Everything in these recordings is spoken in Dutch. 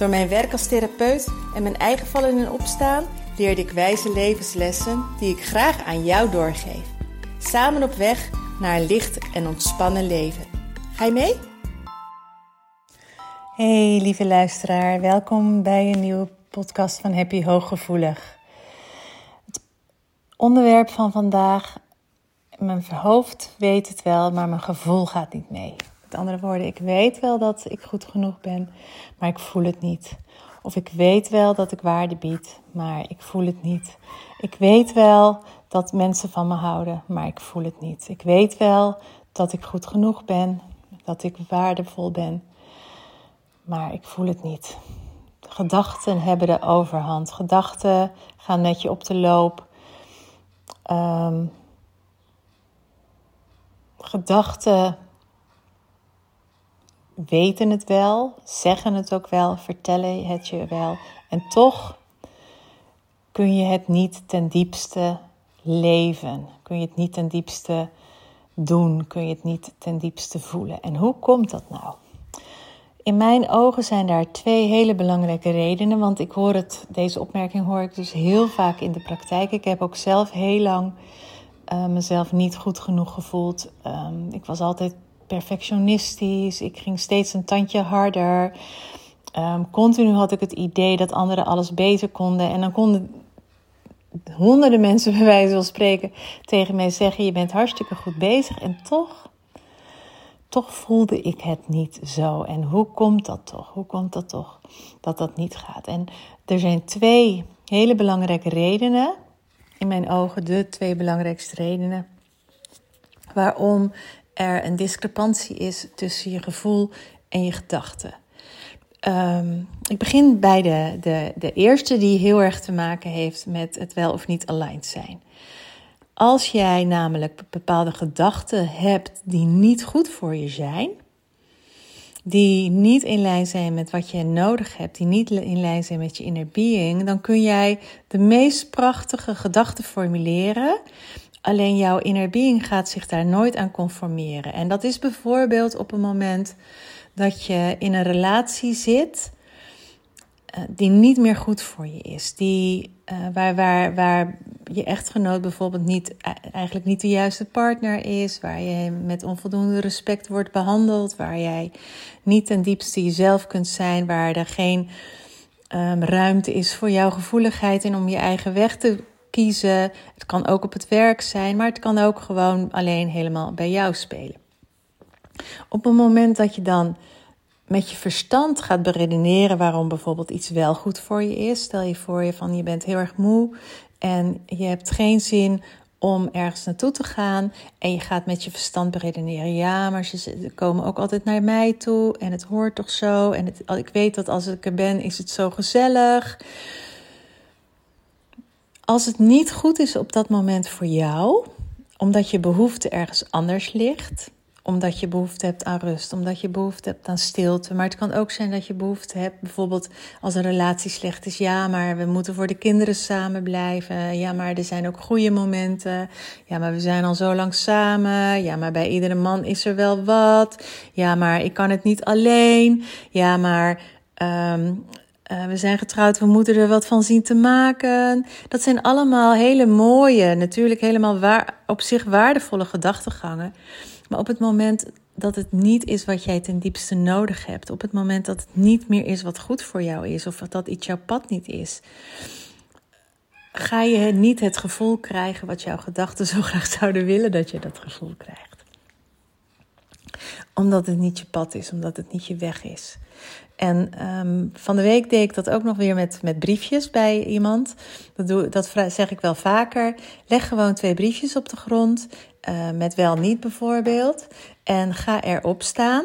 Door mijn werk als therapeut en mijn eigen vallen en opstaan leerde ik wijze levenslessen die ik graag aan jou doorgeef. Samen op weg naar een licht en ontspannen leven. Ga je mee? Hey lieve luisteraar, welkom bij een nieuwe podcast van Happy Hooggevoelig. Het onderwerp van vandaag, mijn hoofd weet het wel, maar mijn gevoel gaat niet mee. Met andere woorden, ik weet wel dat ik goed genoeg ben, maar ik voel het niet. Of ik weet wel dat ik waarde bied, maar ik voel het niet. Ik weet wel dat mensen van me houden, maar ik voel het niet. Ik weet wel dat ik goed genoeg ben, dat ik waardevol ben, maar ik voel het niet. Gedachten hebben de overhand. Gedachten gaan met je op de loop. Um, gedachten weten het wel, zeggen het ook wel, vertellen het je wel. En toch kun je het niet ten diepste leven. Kun je het niet ten diepste doen. Kun je het niet ten diepste voelen. En hoe komt dat nou? In mijn ogen zijn daar twee hele belangrijke redenen. Want ik hoor het, deze opmerking hoor ik dus heel vaak in de praktijk. Ik heb ook zelf heel lang uh, mezelf niet goed genoeg gevoeld. Um, ik was altijd perfectionistisch. Ik ging steeds een tandje harder. Um, continu had ik het idee dat anderen alles beter konden. En dan konden honderden mensen bij wijze van spreken tegen mij zeggen: Je bent hartstikke goed bezig. En toch, toch voelde ik het niet zo. En hoe komt dat toch? Hoe komt dat toch dat dat niet gaat? En er zijn twee hele belangrijke redenen. In mijn ogen de twee belangrijkste redenen waarom er een discrepantie is tussen je gevoel en je gedachten. Um, ik begin bij de, de, de eerste, die heel erg te maken heeft met het wel of niet aligned zijn. Als jij namelijk bepaalde gedachten hebt die niet goed voor je zijn, die niet in lijn zijn met wat je nodig hebt, die niet in lijn zijn met je inner being, dan kun jij de meest prachtige gedachten formuleren. Alleen jouw inner being gaat zich daar nooit aan conformeren. En dat is bijvoorbeeld op een moment dat je in een relatie zit uh, die niet meer goed voor je is. Die, uh, waar, waar, waar je echtgenoot bijvoorbeeld niet, eigenlijk niet de juiste partner is. Waar je met onvoldoende respect wordt behandeld. Waar jij niet ten diepste jezelf kunt zijn. Waar er geen um, ruimte is voor jouw gevoeligheid en om je eigen weg te kiezen. Het kan ook op het werk zijn, maar het kan ook gewoon alleen helemaal bij jou spelen. Op het moment dat je dan met je verstand gaat beredeneren waarom bijvoorbeeld iets wel goed voor je is. Stel je voor je van je bent heel erg moe en je hebt geen zin om ergens naartoe te gaan en je gaat met je verstand beredeneren. Ja, maar ze komen ook altijd naar mij toe en het hoort toch zo en het, ik weet dat als ik er ben is het zo gezellig. Als het niet goed is op dat moment voor jou, omdat je behoefte ergens anders ligt, omdat je behoefte hebt aan rust, omdat je behoefte hebt aan stilte. Maar het kan ook zijn dat je behoefte hebt, bijvoorbeeld als een relatie slecht is. Ja, maar we moeten voor de kinderen samen blijven. Ja, maar er zijn ook goede momenten. Ja, maar we zijn al zo lang samen. Ja, maar bij iedere man is er wel wat. Ja, maar ik kan het niet alleen. Ja, maar um, uh, we zijn getrouwd, we moeten er wat van zien te maken. Dat zijn allemaal hele mooie, natuurlijk helemaal waar, op zich waardevolle gedachtegangen. Maar op het moment dat het niet is wat jij ten diepste nodig hebt, op het moment dat het niet meer is wat goed voor jou is, of dat iets jouw pad niet is, ga je niet het gevoel krijgen wat jouw gedachten zo graag zouden willen dat je dat gevoel krijgt omdat het niet je pad is, omdat het niet je weg is. En um, van de week deed ik dat ook nog weer met, met briefjes bij iemand. Dat, doe, dat zeg ik wel vaker. Leg gewoon twee briefjes op de grond, uh, met wel niet bijvoorbeeld. En ga erop staan.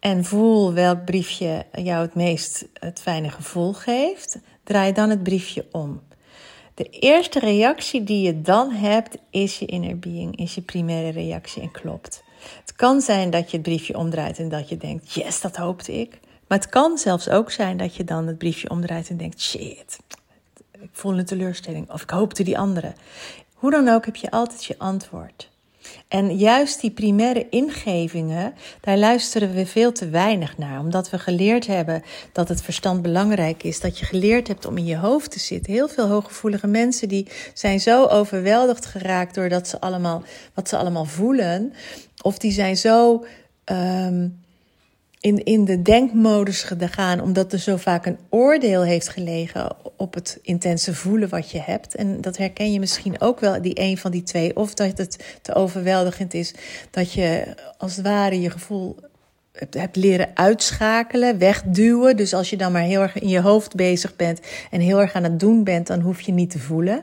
en voel welk briefje jou het meest het fijne gevoel geeft. Draai dan het briefje om. De eerste reactie die je dan hebt is je inner being, is je primaire reactie en klopt. Het kan zijn dat je het briefje omdraait en dat je denkt, yes, dat hoopte ik. Maar het kan zelfs ook zijn dat je dan het briefje omdraait en denkt, shit, ik voel een teleurstelling of ik hoopte die andere. Hoe dan ook heb je altijd je antwoord. En juist die primaire ingevingen, daar luisteren we veel te weinig naar. Omdat we geleerd hebben dat het verstand belangrijk is. Dat je geleerd hebt om in je hoofd te zitten. Heel veel hooggevoelige mensen die zijn zo overweldigd geraakt door dat ze allemaal, wat ze allemaal voelen. Of die zijn zo um, in, in de denkmodus gegaan, omdat er zo vaak een oordeel heeft gelegen op het intense voelen wat je hebt. En dat herken je misschien ook wel, die een van die twee. Of dat het te overweldigend is dat je als het ware je gevoel hebt leren uitschakelen, wegduwen. Dus als je dan maar heel erg in je hoofd bezig bent en heel erg aan het doen bent, dan hoef je niet te voelen.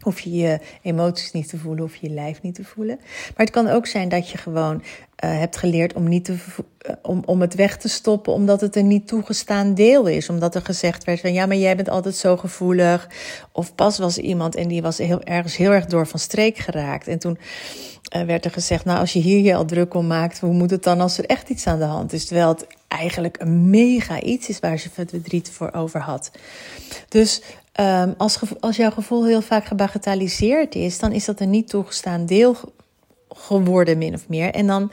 Hoef je je emoties niet te voelen, hoef je lijf niet te voelen. Maar het kan ook zijn dat je gewoon uh, hebt geleerd om, niet te, uh, om, om het weg te stoppen, omdat het een niet toegestaan deel is. Omdat er gezegd werd van ja, maar jij bent altijd zo gevoelig. Of pas was iemand en die was heel, ergens heel erg door van streek geraakt. En toen uh, werd er gezegd, nou als je hier je al druk om maakt, hoe moet het dan als er echt iets aan de hand is? Terwijl het eigenlijk een mega iets is waar ze verdriet voor over had. Dus um, als, als jouw gevoel heel vaak gebagatelliseerd is, dan is dat een niet toegestaan deel geworden, min of meer. En dan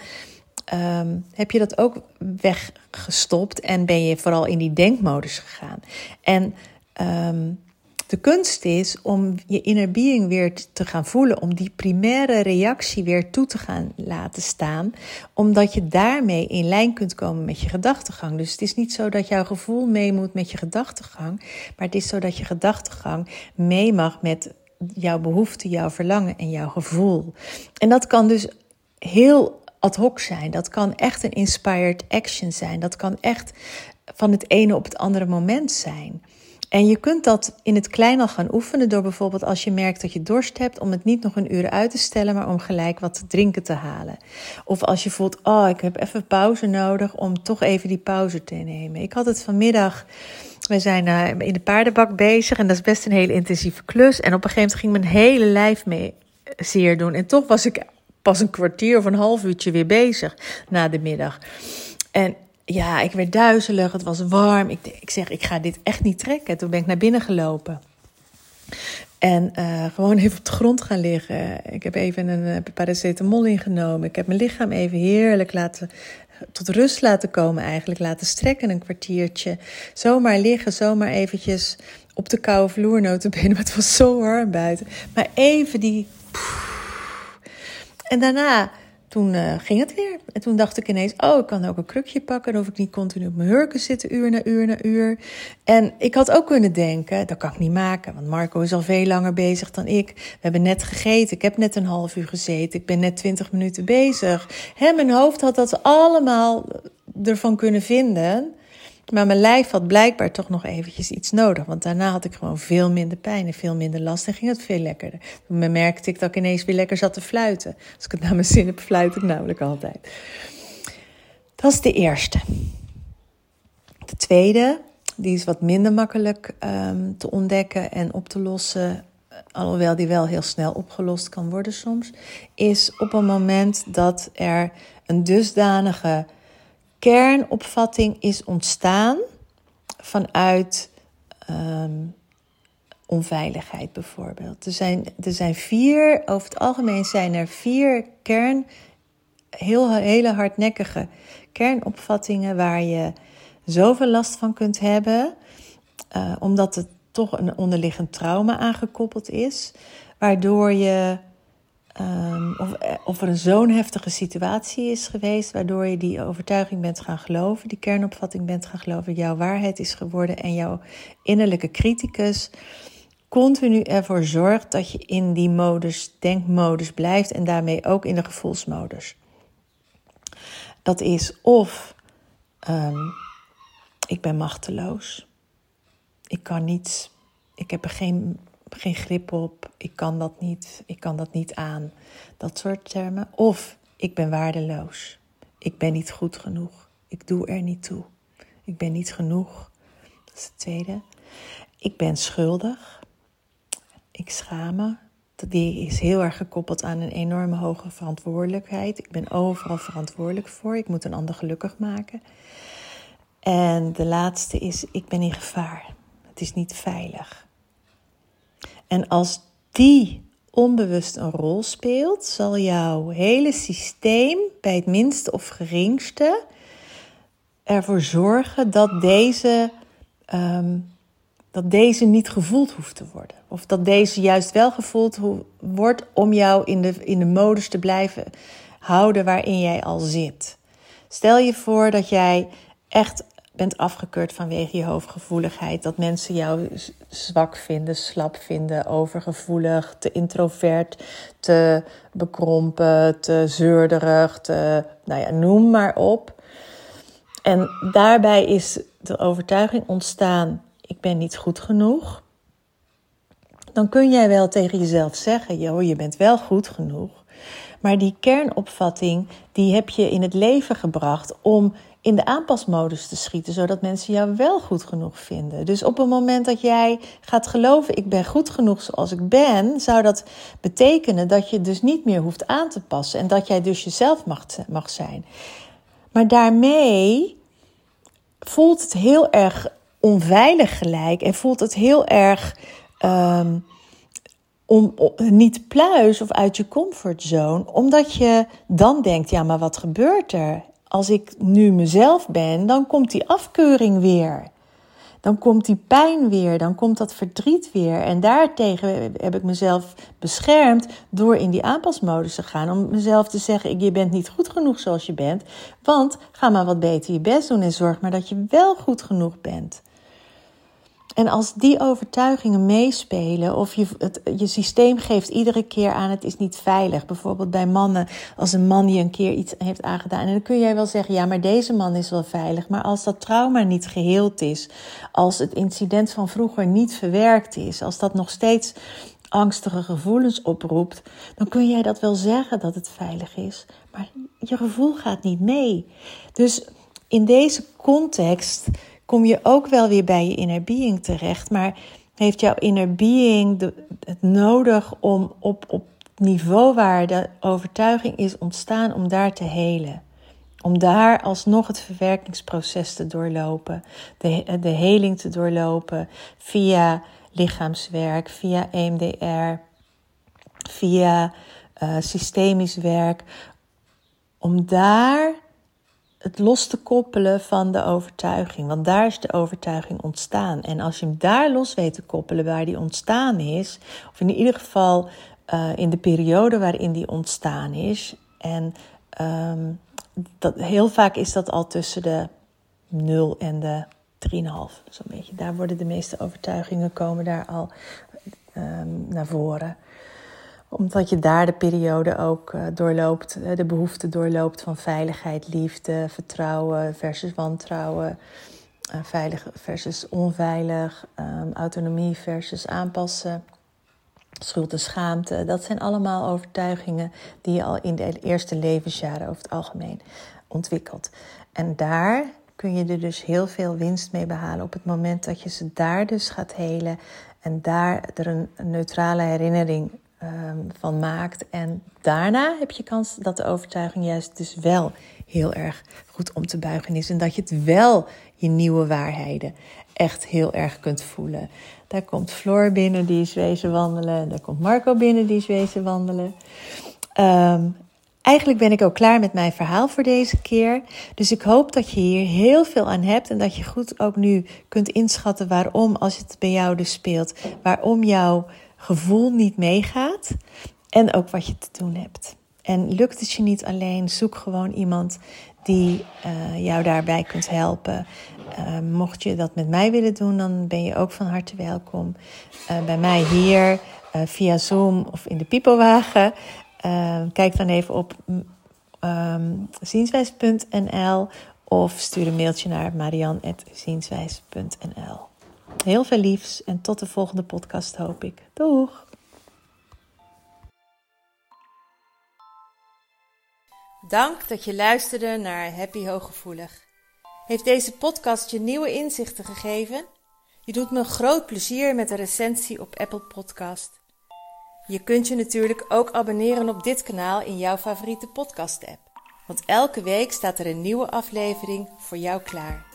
um, heb je dat ook weggestopt en ben je vooral in die denkmodus gegaan. En um, de kunst is om je inner being weer te gaan voelen, om die primaire reactie weer toe te gaan laten staan, omdat je daarmee in lijn kunt komen met je gedachtegang. Dus het is niet zo dat jouw gevoel mee moet met je gedachtegang, maar het is zo dat je gedachtegang mee mag met jouw behoefte, jouw verlangen en jouw gevoel. En dat kan dus heel ad hoc zijn. Dat kan echt een inspired action zijn. Dat kan echt van het ene op het andere moment zijn. En je kunt dat in het klein al gaan oefenen door bijvoorbeeld als je merkt dat je dorst hebt, om het niet nog een uur uit te stellen, maar om gelijk wat te drinken te halen. Of als je voelt, oh, ik heb even pauze nodig, om toch even die pauze te nemen. Ik had het vanmiddag, we zijn uh, in de paardenbak bezig en dat is best een hele intensieve klus. En op een gegeven moment ging mijn hele lijf mee zeer doen. En toch was ik pas een kwartier of een half uurtje weer bezig na de middag. En ja, ik werd duizelig, het was warm. Ik, ik zeg, ik ga dit echt niet trekken. Toen ben ik naar binnen gelopen. En uh, gewoon even op de grond gaan liggen. Ik heb even een uh, paracetamol ingenomen. Ik heb mijn lichaam even heerlijk laten, tot rust laten komen eigenlijk. Laten strekken een kwartiertje. Zomaar liggen, zomaar eventjes op de koude vloer notabene. Maar het was zo warm buiten. Maar even die... En daarna toen uh, ging het weer. En toen dacht ik ineens, oh, ik kan ook een krukje pakken. Dan hoef ik niet continu op mijn hurken zitten, uur na uur na uur. En ik had ook kunnen denken, dat kan ik niet maken. Want Marco is al veel langer bezig dan ik. We hebben net gegeten. Ik heb net een half uur gezeten. Ik ben net twintig minuten bezig. Hè, mijn hoofd had dat allemaal ervan kunnen vinden. Maar mijn lijf had blijkbaar toch nog eventjes iets nodig. Want daarna had ik gewoon veel minder pijn en veel minder last en ging het veel lekkerder. Toen merkte ik dat ik ineens weer lekker zat te fluiten. Als ik het naar mijn zin heb, fluit ik namelijk altijd. Dat is de eerste. De tweede, die is wat minder makkelijk um, te ontdekken en op te lossen. Alhoewel die wel heel snel opgelost kan worden soms. Is op een moment dat er een dusdanige kernopvatting is ontstaan vanuit um, onveiligheid bijvoorbeeld. Er zijn, er zijn vier, over het algemeen zijn er vier kern, heel, hele hardnekkige kernopvattingen waar je zoveel last van kunt hebben, uh, omdat het toch een onderliggend trauma aangekoppeld is, waardoor je Um, of, eh, of er een zo'n heftige situatie is geweest, waardoor je die overtuiging bent gaan geloven, die kernopvatting bent gaan geloven, jouw waarheid is geworden en jouw innerlijke criticus continu ervoor zorgt dat je in die modus, denkmodus blijft en daarmee ook in de gevoelsmodus. Dat is of um, ik ben machteloos, ik kan niets, ik heb er geen geen grip op, ik kan dat niet, ik kan dat niet aan. Dat soort termen. Of ik ben waardeloos, ik ben niet goed genoeg, Ik doe er niet toe. Ik ben niet genoeg. Dat is het tweede. Ik ben schuldig. Ik schaam me. Die is heel erg gekoppeld aan een enorme hoge verantwoordelijkheid. Ik ben overal verantwoordelijk voor. Ik moet een ander gelukkig maken. En de laatste is: ik ben in gevaar. Het is niet veilig. En als die onbewust een rol speelt, zal jouw hele systeem bij het minste of geringste ervoor zorgen dat deze, um, dat deze niet gevoeld hoeft te worden. Of dat deze juist wel gevoeld wordt om jou in de, in de modus te blijven houden waarin jij al zit. Stel je voor dat jij echt bent afgekeurd vanwege je hoofdgevoeligheid. Dat mensen jou zwak vinden, slap vinden, overgevoelig, te introvert, te bekrompen, te zeurderig, te, nou ja, noem maar op. En daarbij is de overtuiging ontstaan: ik ben niet goed genoeg. Dan kun jij wel tegen jezelf zeggen: joh, je bent wel goed genoeg. Maar die kernopvatting, die heb je in het leven gebracht om in de aanpasmodus te schieten, zodat mensen jou wel goed genoeg vinden. Dus op het moment dat jij gaat geloven, ik ben goed genoeg zoals ik ben, zou dat betekenen dat je dus niet meer hoeft aan te passen en dat jij dus jezelf mag, mag zijn. Maar daarmee voelt het heel erg onveilig gelijk en voelt het heel erg um, om, niet pluis of uit je comfortzone, omdat je dan denkt: ja, maar wat gebeurt er? Als ik nu mezelf ben, dan komt die afkeuring weer. Dan komt die pijn weer, dan komt dat verdriet weer. En daartegen heb ik mezelf beschermd door in die aanpasmodus te gaan. Om mezelf te zeggen: je bent niet goed genoeg zoals je bent. Want ga maar wat beter je best doen en zorg maar dat je wel goed genoeg bent. En als die overtuigingen meespelen, of je, het, je systeem geeft iedere keer aan het is niet veilig. Bijvoorbeeld bij mannen, als een man je een keer iets heeft aangedaan. En dan kun jij wel zeggen, ja, maar deze man is wel veilig. Maar als dat trauma niet geheeld is, als het incident van vroeger niet verwerkt is, als dat nog steeds angstige gevoelens oproept, dan kun jij dat wel zeggen dat het veilig is. Maar je gevoel gaat niet mee. Dus in deze context kom je ook wel weer bij je inner being terecht. Maar heeft jouw inner being het nodig om op, op niveau waar de overtuiging is ontstaan, om daar te helen? Om daar alsnog het verwerkingsproces te doorlopen, de, de heling te doorlopen via lichaamswerk, via EMDR, via uh, systemisch werk. Om daar het los te koppelen van de overtuiging. Want daar is de overtuiging ontstaan. En als je hem daar los weet te koppelen waar die ontstaan is, of in ieder geval uh, in de periode waarin die ontstaan is. En um, dat, heel vaak is dat al tussen de 0 en de 3,5. Zo'n beetje. Daar worden de meeste overtuigingen komen daar al um, naar voren omdat je daar de periode ook uh, doorloopt, uh, de behoefte doorloopt van veiligheid, liefde, vertrouwen versus wantrouwen, uh, veilig versus onveilig, um, autonomie versus aanpassen, schuld en schaamte. Dat zijn allemaal overtuigingen die je al in de eerste levensjaren over het algemeen ontwikkelt. En daar kun je er dus heel veel winst mee behalen op het moment dat je ze daar dus gaat helen en daar er een neutrale herinnering Ehm, van maakt. En daarna heb je kans dat de overtuiging juist dus wel heel erg goed om te buigen is. En dat je het wel je nieuwe waarheden echt heel erg kunt voelen. Daar komt Floor binnen, die is wezen wandelen. Daar komt Marco binnen, die is wezen wandelen. Ehm, eigenlijk ben ik ook klaar met mijn verhaal voor deze keer. Dus ik hoop dat je hier heel veel aan hebt en dat je goed ook nu kunt inschatten waarom, als het bij jou dus speelt, waarom jouw gevoel niet meegaat en ook wat je te doen hebt. En lukt het je niet alleen, zoek gewoon iemand die uh, jou daarbij kunt helpen. Uh, mocht je dat met mij willen doen, dan ben je ook van harte welkom uh, bij mij hier via Zoom of in de Pipowagen. kijk dan even op um, zienswijs.nl of stuur een mailtje naar marian.zienswijs.nl. Heel veel liefs en tot de volgende podcast hoop ik. Doeg! Dank dat je luisterde naar Happy Hooggevoelig. Heeft deze podcast je nieuwe inzichten gegeven? Je doet me groot plezier met een recensie op Apple Podcast. Je kunt je natuurlijk ook abonneren op dit kanaal in jouw favoriete podcast-app. Want elke week staat er een nieuwe aflevering voor jou klaar.